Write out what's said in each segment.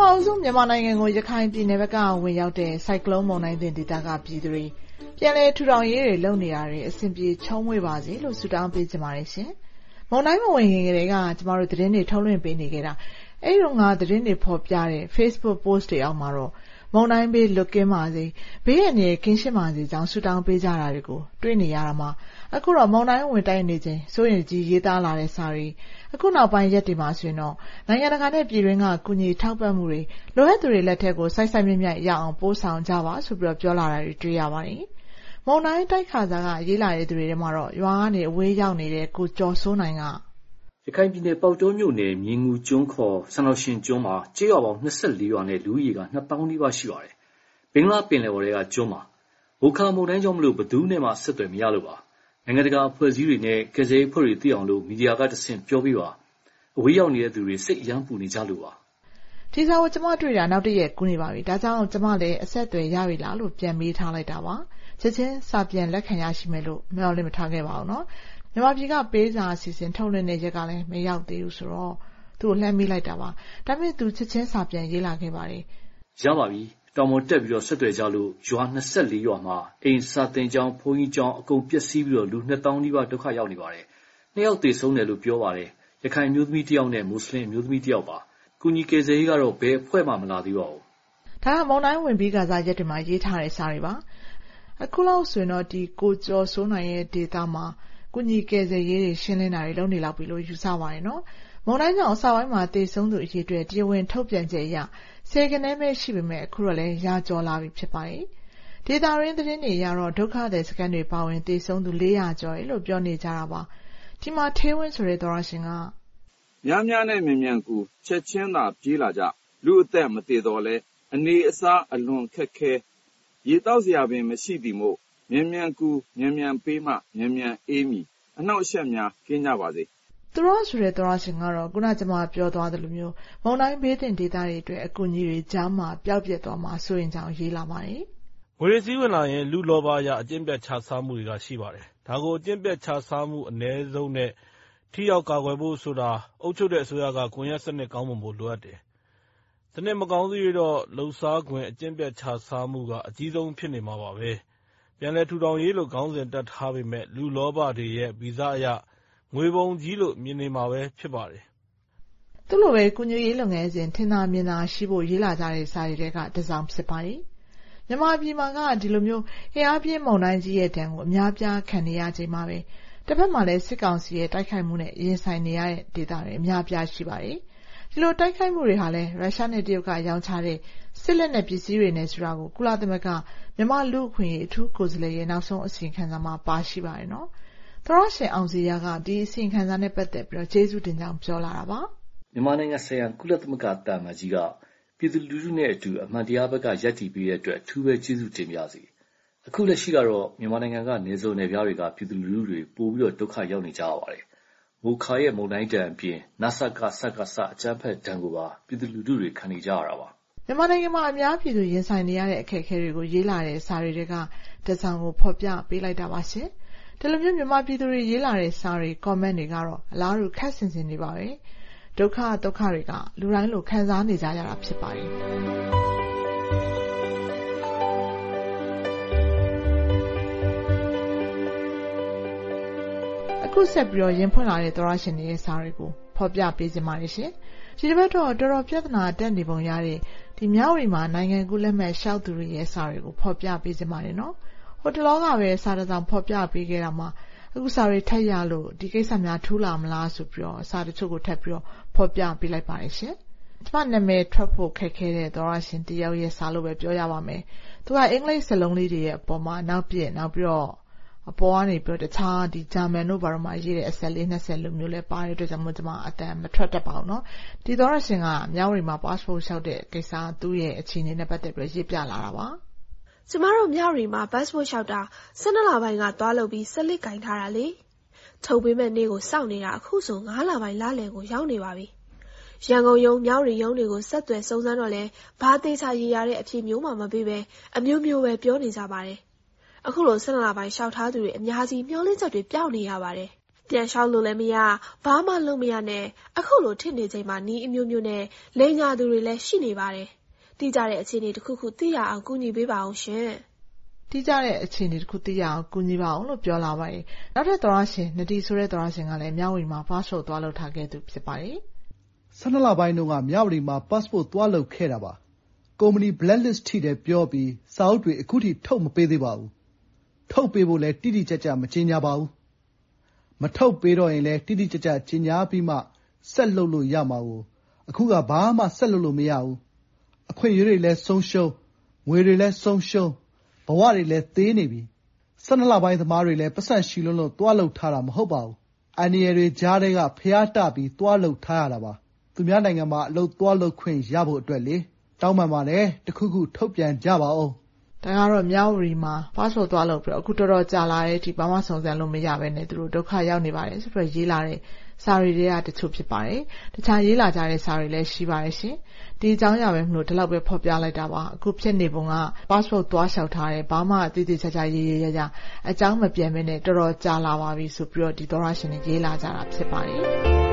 ထမဦးဆုံးမြန်မာနိုင်ငံကို ရခိုင်ပြည်နယ်ဘက်က ဝင်ရောက်တဲ့ ဆိုင်ကလုန်းမုန်တိုင်းသင့်ဒေသက ပြည်သူတွေ ပြန်လည်ထူထောင်ရေးတွေ လုပ်နေတာတွေ အဆင်ပြေချောမွေ့ပါစေလို့ ဆုတောင်းပေးချင်ပါတယ်ရှင်။မုန်တိုင်းမဝင်ခင်ကတည်းက ကျမတို့ သတင်းတွေ ထုတ်လွှင့်ပေးနေခဲ့တာ။အဲဒီတုန်းက သတင်းတွေဖော်ပြတဲ့ Facebook Post တွေအောက်မှာတော့ မုန်တိုင်းဘေးလွတ်ကင်းပါစေ၊ဘေးအန္တရာယ်ကင်းရှင်းပါစေကြောင်းဆုတောင်းပေးကြတာတွေကိုတွေ့နေရတာမှာအခုတော့မုန်တိုင်းဝင်တိုက်နေချိန်စိုးရိမ်တကြီးရေးသားလာတဲ့စာတွေအခုနောက်ပိုင်းရက်တွေမှာဆိုရင်တော့နိုင်ငံတကာနဲ့ပြည်တွင်းကကူညီထောက်ပံ့မှုတွေလိုအပ်သူတွေလက်ထဲကိုစိုက်စိုက်မြတ်မြတ်ရောက်အောင်ပို့ဆောင်ကြပါဆိုပြီးပြောလာတာတွေတွေ့ရပါတယ်။မုန်တိုင်းတိုက်ခါစကရေးလာတဲ့သူတွေထဲမှာတော့ရွာကနေအဝေးရောက်နေတဲ့ကိုကျော်စိုးနိုင်က ရခိုင်ပြည်နယ် ပေါက်တောမြို့နယ် မြေငူကျွန်း ခေါ် စံတော်ရှင်ကျွန်းမှာ ကျေးရွာပေါင်း24ရွာနဲ့ လူဦးရေက2000နီးပါး ရှိပါတယ်။ဘင်္ဂလားပင်လယ်အော်ထဲက ကျွန်းမှာမိုခါမုန်တိုင်းကြောင့် ဘယ်သူနဲ့မှဆက်သွယ်မရလို့ပါ။နိုင်ငံတကာ အဖွဲ့အစည်းတွေနဲ့ ကယ်ဆယ်ရေးအဖွဲ့တွေ သိအောင်မီဒီယာကတဆင့် ပြောပေးပါ။အဝေးရောက်နေတဲ့သူတွေ စိတ်အရမ်းပူနေကြလို့ပါ။ဒီစာကို ကျမတွေ့တာ နောက်တရက် ကူးနေပါပြီ။ဒါကြောင့် ကျမလည်း အဆက်အသွယ်ရပြီလားလို့ ပြန်မေးထားလိုက်တာပါ။ချက်ချင်း စာပြန်လက်ခံရရှိမယ်လို့ မျှော်လင့်မထားခဲ့ပါဘူး။ မြန်မာပြည်ကပေးစာအစီအစဉ်ထုတ်လွှင့်တဲ့ရက်ကလည်းမရောက်သေးဘူးဆိုတော့သူ့ကိုလှမ်းမေးလိုက်တာပါ။ဒါပေမဲ့သူချက်ချင်းစာပြန်ရေးလာခဲ့ပါတယ်။ရပါပြီ။တောင်ပေါ်တက်ပြီးဆက်သွယ်ကြလို့ရွာရွာမှာအိမ်၊စာသင်ကျောင်း၊ဘုန်းကြီးကျောင်းအကုန်ပျက်စီးပြီးလူနှစ်သောင်းနီးပါးဒုက္ခရောက်နေပါတယ်။နှစ်ယောက်သေဆုံးတယ်လို့ပြောပါတယ်။ရခိုင်အမျိုးသမီးတယောက်နဲ့မွတ်စလင်အမျိုးသမီးတယောက်ပါ။ကူညီကယ်ဆယ်ရေးကတော့ဘယ်အဖွဲ့မှမလာသေးပါဘူး။ဒါကမုန်တိုင်းဝင်ပြီးခါစရက်တွေမှာရေးထားတဲ့စာတွေပါ။အခုလောက်ဆိုရင်တော့ကိုကျော်စိုးနိုင်ရဲ့ဒေသမှာ ကူညီကယ်ဆယ်ရေးတွေရှင်းလင်းတာတွေလုပ်နေလောက်ပြီလို့ယူဆပါတယ်။မုန်တိုင်းကြောင့်အစပိုင်းမှာသေဆုံးသူအရေအတွက်တရားဝင်ထုတ်ပြန်ချက်အရဆယ်ဂဏန်းပဲရှိပေမယ့်အခုတော့လည်းရာကျော်လာပြီဖြစ်ပါတယ်။ဒေသတွင်းသတင်းတွေအရတော့ဒုက္ခသည်စခန်းတွေပါဝင်သေဆုံးသူကျော်တယ်လို့ပြောနေကြတာပါ။ဒီမှာဌေးဝင်းဆိုတဲ့သောတရှင်ကများများနဲ့မြန်မြန်ကူချက်ချင်းသာပြေးလာကြ။လူ့အသက်မသေသော်လည်းအနေအစားအလွန်ခက်ခဲ။ရေသောက်စရာပင်မရှိသည်မို့ မြန်မြန်ကူမြန်မြန်ပေးမှမြန်မြန်အေးမည်။အနှောင့်အယှက်များကင်းကြပါစေ။သူရဆိုတဲ့သောတရှင်ကတော့အခုနကျမပြောသွားသလိုမျိုးမုန်တိုင်းဘေးသင့်ဒေသတွေအတွက်အကူအညီတွေကြားမှာပျောက်ပျက်သွားမှာစိုးရိမ်ကြောင်းရေးလာပါတယ်။ငွေတွေစီးဝင်လာရင်လူ့လောဘအရအကျင့်ပျက်ခြစားမှုတွေကရှိပါတယ်။ဒါကိုအကျင့်ပျက်ခြစားမှုအနည်းဆုံးနဲ့ထိရောက်ကာကွယ်ဖို့ဆိုတာအုပ်ချုပ်တဲ့အစိုးရကကွန်ရက်စနစ်ကောင်းမွန်ဖို့လိုအပ်တယ်။စနစ်မကောင်းသရွေ့တော့လုပ်စားခွင်အကျင့်ပျက်ခြစားမှုကအကြီးဆုံးဖြစ်နေမှာပါပဲ။ ပြန်လည်ထူထောင်ရေးလို့ ခေါင်းစဉ်တပ်ထားပေမယ့် လူ့လောဘတွေရဲ့ ဗီဇအရ ငွေပုံကြီးလို့ မြင်နေမှာပဲ ဖြစ်ပါတယ်။သူ့လိုပဲ ကူညီရေးလုပ်ငန်းစဉ် ထင်သာမြင်သာရှိဖို့ ရေးလာကြတဲ့ စာတွေထဲက တစောင် ဖြစ်ပါတယ်။မြန်မာပြည်မှာက ဒီလိုမျိုး အင်အားပြင်းမုန်တိုင်းကြီးရဲ့ဒဏ်ကို အများအပြား ခံနေရချိန်မှာပဲ တဘက်မှာလည်း စစ်ကောင်စီရဲ့ တိုက်ခိုက်မှုနဲ့ ရင်ဆိုင်နေရတဲ့ ဒေသတွေ အများအပြား ရှိပါတယ်။ ဒီလိုတိုက်ခိုက်မှုတွေဟာလည်း ရုရှားနဲ့ တရုတ်က ရောင်းချတဲ့ စစ်လက်နက်ပစ္စည်းတွေနဲ့ ဆိုတာကို ကုလသမဂ္ဂ မြန်မာ့လူ့အခွင့်အရေး အထူးကိုယ်စားလှယ်ရဲ့ နောက်ဆုံး အစီရင်ခံစာမှာ ပါရှိပါတယ်။သောတရှင် အောင်ဇေယျက ဒီအစီရင်ခံစာနဲ့ ပတ်သက်ပြီး ကျေးဇူးတင်ကြောင်း ပြောလာတာပါ။မြန်မာနိုင်ငံဆိုင်ရာ ကုလသမဂ္ဂ သံအမတ်ကြီးက ပြည်သူလူထုနဲ့အတူ အမှန်တရားဘက်က ရပ်တည်ပေးတဲ့အတွက် အထူးပဲ ကျေးဇူးတင်ပါရစေ အခုလက်ရှိကတော့ မြန်မာနိုင်ငံက နယ်စွန်နယ်ဖျားတွေက ပြည်သူလူထုတွေ ပိုပြီး ဒုက္ခရောက်နေကြရပါတယ်။ မိုခါရဲ့ မုန်တိုင်းဒဏ်အပြင် နစက၊စကစ အကြမ်းဖက်ဒဏ်ကိုပါ ပြည်သူလူထုတွေ ခံနေကြရတာပါ။မြန်မာနိုင်ငံမှာ အများပြည်သူ ရင်ဆိုင်နေရတဲ့ အခက်အခဲတွေကို ရေးလာတဲ့ စာတွေထဲက တစောင်ကို ဖော်ပြပေးလိုက်တာပါ။ဒီလိုမျိုး မြန်မာပြည်သူတွေ ရေးလာတဲ့ စာတွေ၊ကွန်မန့်တွေကတော့ အလားတူ ခပ်ဆင်ဆင်တွေပါပဲ။ဒုက္ခသုက္ခတွေက လူတိုင်းလို ခံစားနေကြရတာ ဖြစ်ပါတယ် အခုဆက်ပြီးရင်ဖွင့်လာတဲ့သောတရှင်တွေရဲ့စာတွေကိုဖော်ပြပေးချင်ပါတယ်။ဒီတပတ်တော့တော်တော်ပြဿနာတက်နေပုံရတဲ့မြဝတီမှာနိုင်ငံကူးလက်မှတ်လျှောက်သူတွေရဲ့စာတွေကိုဖော်ပြပေးချင်ပါတယ်။ဟိုတလောကပဲစာတစောင်ဖော်ပြပေးခဲ့တာမှာအခုစာတွေထပ်ရလို့ဒီကိစ္စများထူးလာမလားဆိုပြီးစာတချို့ကိုထပ်ပြီးဖော်ပြပေးလိုက်ပါတယ်။ကျမနာမည်ထွက်ဖို့ခက်ခဲတဲ့သောတရှင်တယောက်ရဲ့စာလို့ပဲပြောရပါမယ်။သူကအင်္ဂလိပ်စာလုံးလေးတွေရဲ့အပေါ်မှာနောက်ပြစ်၊နောက်ပြီးတော့ အပေါ်ကနေပြီးတော့တခြားဒီဂျာမန်တို့ဘာလို့မှရေးတဲ့အဆက်လေး20လိုမျိုးလဲပါတဲ့အတွက်ကြောင့်မို့ကျွန်မအတန်မထွက်တတ်ပါဘူးเนาะဒီသောရရှင်ကမြောက်ရီမှာ passport လျှောက်တဲ့ကိစ္စသူ့ရဲ့အခြေအနေနဲ့ပတ်သက်ပြီးရေးပြလာတာပါကျမတို့မြောက်ရီမှာ passport လျှောက်တာ12လပိုင်းကသွားလုပ်ပြီးဆက်လက်ကင်ထားတာလေထုတ်ပေးမဲ့နေ့ကိုစောင့်နေတာအခုဆို9လပိုင်းလလယ်ကိုရောက်နေပါပြီရန်ကုန်ရုံမြောက်ရီရုံတွေကိုဆက်သွယ်စုံစမ်းတော့လဲဘာသေးချာရည်ရတဲ့အဖြစ်မျိုးမှမပေးပဲအမျိုးမျိုးပဲပြောနေကြပါတယ် အခုလို12လပိုင်းရှောက်ထားသူတွေအများကြီးမျောလင့်ချက်တွေပျောက်နေရပါတယ်ပြန်လျှောက်လို့လည်းမရဘာမှလုပ်မရနဲ့အခုလိုထစ်နေချိန်မှာနီးအမျိုးမျိုးနဲ့လိန်ညာသူတွေလည်းရှိနေပါတယ်တိကျတဲ့အခြေအနေတစ်ခုခုသိရအောင်ကူညီပေးပါအောင်ရှင်တိကျတဲ့အခြေအနေတစ်ခုသိရအောင်ကူညီပါအောင်လို့ပြောလာပါတယ်နောက်ထပ်သောရရှင်နတီဆိုတဲ့သောရရှင်ကလည်းမြောက်ဝီမှာ passport သွားလုပ်ထားခဲ့သူဖြစ်ပါတယ်12လပိုင်းတုန်းကမြောက်ဝီမှာ passport သွားလုပ်ခဲ့တာပါကုမ္ပဏီ blacklist ထိတယ်ပြောပြီးစာအုပ်တွေအခုထိထုတ်မပေးသေးပါဘူး ထုတ်ပေးဖို့လည်း တိတိကျကျ မကြေညာပါဘူး။မထုတ်ပေးတော့ရင်လည်း တိတိကျကျ ကြေညာပြီးမှ ဆက်လုပ်လို့ရမှာကို အခုက ဘာမှ ဆက်လုပ်လို့မရဘူး။အခွင့်အရေးတွေလည်း ဆုံးရှုံး၊ငွေတွေလည်း ဆုံးရှုံး၊ဘဝတွေလည်း သေးနေပြီ။၁၂ လပိုင်းသမားတွေလည်း ပိုက်ဆံရှိလွန်းလို့ သွားလုပ်ထားတာ မဟုတ်ပါဘူး။အန္တရာယ်တွေကြားထဲက ဘုရားတပြီး သွားလုပ်ထားရတာပါ။သူများနိုင်ငံမှာ အလုပ်သွားလုပ်ခွင့်ရဖို့အတွက်လေ။တောင်းပန်ပါတယ်။တခုခု ထုတ်ပြန်ကြပါဦး ဒါကတော့မြဝတီမှာ passport သွားလုပ်ပြီးတော့အခုတော်တော်ကြာလာတဲ့အထိဘာမှစုံစမ်းလို့မရဘဲနဲ့သူတို့ဒုက္ခရောက်နေပါတယ်ဆိုပြီးတော့ရေးလာတဲ့စာတွေထဲကတချို့ဖြစ်ပါတယ်။တခြားရေးလာကြတဲ့စာတွေလည်းရှိပါတယ်ရှင်။ဒီအကြောင်းအရာပဲမို့လို့ဒီလောက်ပဲဖော်ပြလိုက်တာပါ။အခုဖြစ်နေပုံက passport သွားလျှောက်ထားတယ်။ဘာမှသေသေချာချာရေရေရာရာအကြောင်းမပြန်ဘဲနဲ့တော်တော်ကြာလာပါပြီဆိုပြီးတော့ဒီသောတရှင်တွေရေးလာကြတာဖြစ်ပါတယ်။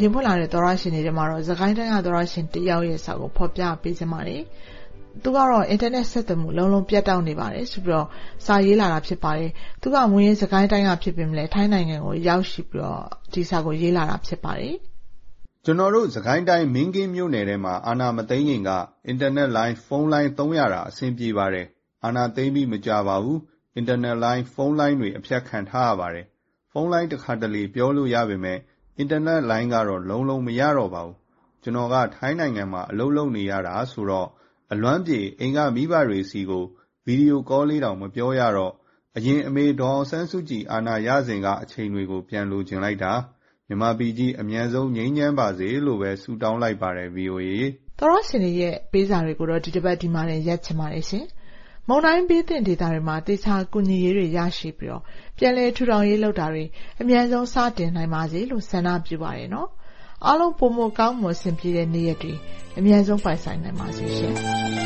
ရင်ဖွင့်လာတဲ့သောရရှင်တွေထဲမှာတော့သခိုင်းတိုင်းကသောရရှင်တယောက်ရဲ့စာကိုဖော်ပြပေးချင်ပါတယ်။သူကတော့အင်တာနက်ဆက်သွယ်မှုလုံးလုံးပြတ်တောက်နေပါတယ်ဆိုပြီးတော့စာရေးလာတာဖြစ်ပါတယ်။သူကမွေးရင်သခိုင်းတိုင်းကဖြစ်ပေမဲ့ထိုင်းနိုင်ငံကိုရောက်ရှိပြီးတော့ဒီစာကိုရေးလာတာဖြစ်ပါတယ်။ကျွန်တော်တို့သခိုင်းတိုင်းမင်းကင်းမြို့နယ်ထဲမှာအာနာမသိန်းရင်ကအင်တာနက်လိုင်းဖုန်းလိုင်းသုံးရတာအဆင်ပြေပါတယ်။အာနာသိန်းပြီးမကြပါဘူး။အင်တာနက်လိုင်းဖုန်းလိုင်းတွေအဖြတ်ခံထားရပါတယ်။ဖုန်းလိုင်းတစ်ခါတလေပြောလို့ရပေမဲ့ အင်တာနက်လိုင်းကတော့ လုံးလုံးမရတော့ပါဘူး။ကျွန်တော်က ထိုင်းနိုင်ငံမှာ အလုပ်လုပ်နေရတာဆိုတော့ အလွမ်းပြေ အိမ်က မိဘတွေဆီကို ဗီဒီယိုကောလေးတောင် မပြောရတော့ အရင် အမေ ဒေါ်အောင်ဆန်းစုကြည် အာဏာရစဉ်က အချိန်တွေကို ပြန်လိုချင်လိုက်တာ။မြန်မာပြည်ကြီး အမြန်ဆုံး ငြိမ်းချမ်းပါစေလို့ပဲ ဆုတောင်းလိုက်ပါတယ် VOA ။သောတရှင်တွေရဲ့ ပေးစာတွေကိုတော့ဒီတပတ် ဒီမှာတင် ရပ်ချင်ပါတယ်ရှင် မုန်တိုင်းဘေးသင့်ဒေသတွေမှာသေချာကူညီရေးတွေရရှိပြီးပြန်လည်ထူထောင်ရေးလုပ်တာတွေအမြန်ဆုံးစတင်နိုင်ပါစေလို့ဆန္ဒပြုပါတယ်နော်။အားလုံးပိုမိုကောင်းမွန်အဆင်ပြေတဲ့နေ့ရက်တွေအမြန်ဆုံးပိုင်ဆိုင်နိုင်ပါစေရှင်